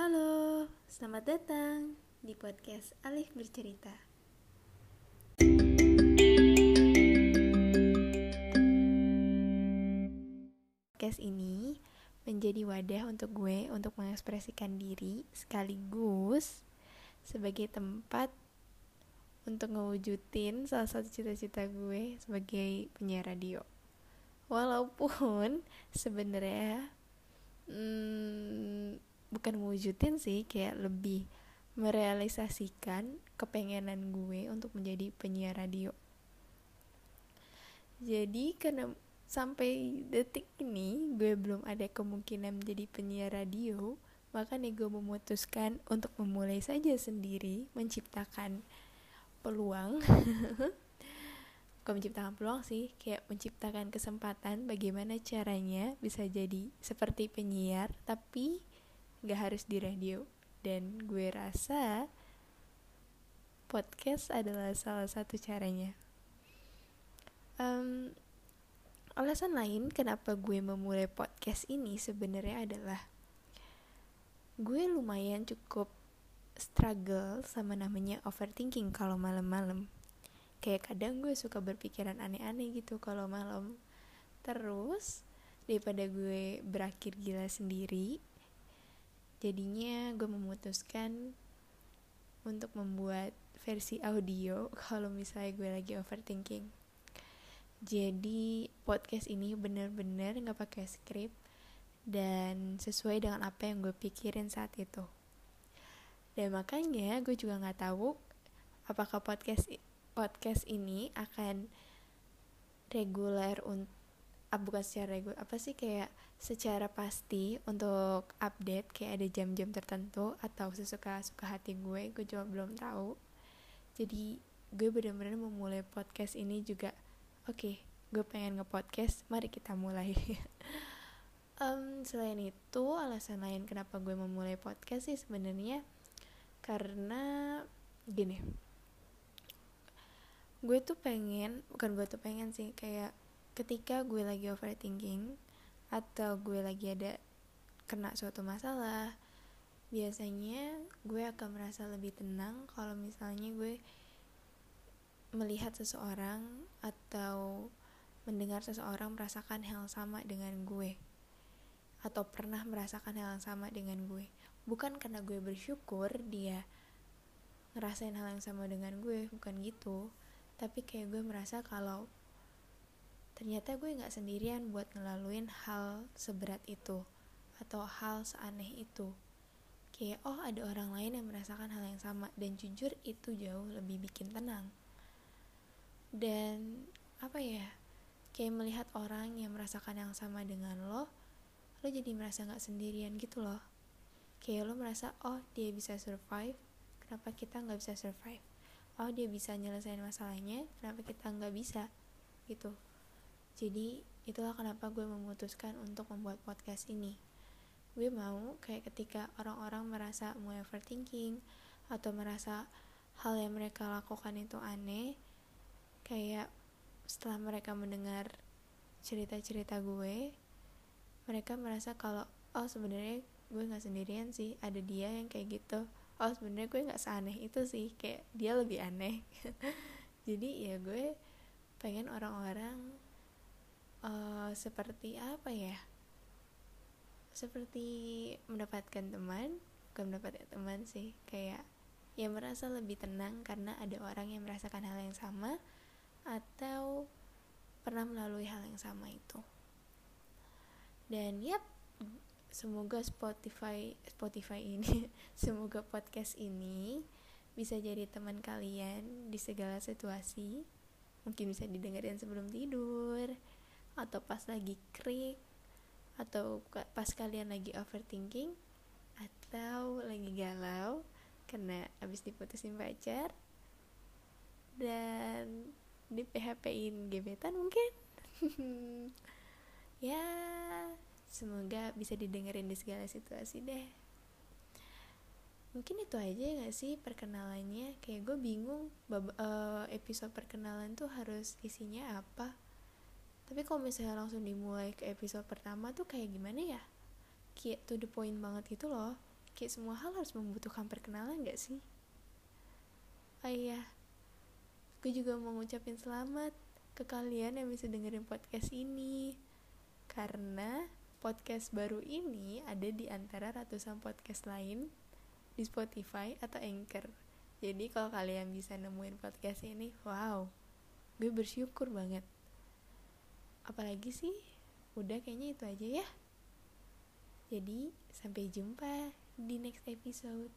Halo, selamat datang di podcast Alif Bercerita. Podcast ini menjadi wadah untuk gue untuk mengekspresikan diri sekaligus sebagai tempat untuk ngewujudin salah satu cita-cita gue sebagai penyiar radio. Walaupun sebenarnya hmm, bukan mewujudin sih, kayak lebih merealisasikan kepengenan gue untuk menjadi penyiar radio. Jadi karena sampai detik ini gue belum ada kemungkinan menjadi penyiar radio, makanya gue memutuskan untuk memulai saja sendiri menciptakan peluang bukan menciptakan peluang sih kayak menciptakan kesempatan bagaimana caranya bisa jadi seperti penyiar tapi gak harus di radio. Dan gue rasa podcast adalah salah satu caranya. Um, alasan lain kenapa gue memulai podcast ini sebenarnya adalah gue lumayan cukup struggle sama namanya overthinking kalau malam-malam. Kayak kadang gue suka berpikiran aneh-aneh gitu kalau malam. Terus daripada gue berakhir gila sendiri jadinya gue memutuskan untuk membuat versi audio kalau misalnya gue lagi overthinking. Jadi podcast ini bener-bener nggak pakai skrip dan sesuai dengan apa yang gue pikirin saat itu. Dan makanya gue juga nggak tahu apakah podcast podcast ini akan reguler untuk bukan secara reguler apa sih kayak secara pasti untuk update kayak ada jam-jam tertentu atau sesuka suka hati gue gue juga belum tahu. Jadi gue benar-benar memulai podcast ini juga oke okay, gue pengen nge-podcast mari kita mulai. Um, selain itu alasan lain kenapa gue memulai podcast sih sebenarnya karena gini. Gue tuh pengen bukan gue tuh pengen sih kayak ketika gue lagi overthinking atau gue lagi ada kena suatu masalah biasanya gue akan merasa lebih tenang kalau misalnya gue melihat seseorang atau mendengar seseorang merasakan hal sama dengan gue atau pernah merasakan hal yang sama dengan gue. Bukan karena gue bersyukur dia ngerasain hal yang sama dengan gue bukan gitu. Tapi kayak gue merasa kalau ternyata gue nggak sendirian buat ngelaluin hal seberat itu atau hal seaneh itu. Kayak oh ada orang lain yang merasakan hal yang sama dan jujur itu jauh lebih bikin tenang. Dan apa ya kayak melihat orang yang merasakan yang sama dengan lo lo jadi merasa nggak sendirian gitu loh. Kayak lo merasa oh dia bisa survive kenapa kita nggak bisa survive? Oh dia bisa nyelesain masalahnya kenapa kita nggak bisa? Gitu jadi itulah kenapa gue memutuskan untuk membuat podcast ini. Gue mau kayak ketika orang-orang merasa mau overthinking atau merasa hal yang mereka lakukan itu aneh kayak setelah mereka mendengar cerita-cerita gue mereka merasa kalau oh sebenarnya gue nggak sendirian sih ada dia yang kayak gitu. Oh sebenarnya gue nggak seaneh itu sih kayak dia lebih aneh. Jadi ya gue pengen orang-orang uh, seperti apa ya? Seperti mendapatkan teman bukan mendapatkan teman sih. Kayak ya merasa lebih tenang karena ada orang yang merasakan hal yang sama atau pernah melalui hal yang sama itu. Dan yap semoga Spotify Spotify ini semoga podcast ini bisa jadi teman kalian di segala situasi. Mungkin bisa didengarkan sebelum tidur atau pas lagi krik atau pas kalian lagi overthinking atau lagi galau karena abis diputusin pacar dan di PHP-in gebetan mungkin. Ya semoga bisa didengerin di segala situasi deh. Mungkin itu aja gak sih perkenalannya? Kayak gue bingung uh, episode perkenalan tuh harus isinya apa tapi kalau misalnya langsung dimulai ke episode pertama tuh kayak gimana ya? Kayak to the point banget gitu loh. Kayak semua hal harus membutuhkan perkenalan gak sih? Oh iya. Gue juga mau ngucapin selamat ke kalian yang bisa dengerin podcast ini. Karena podcast baru ini ada di antara ratusan podcast lain di Spotify atau Anchor. Jadi kalau kalian bisa nemuin podcast ini wow. Gue bersyukur banget apalagi sih? Udah kayaknya itu aja ya. Jadi sampai jumpa di next episode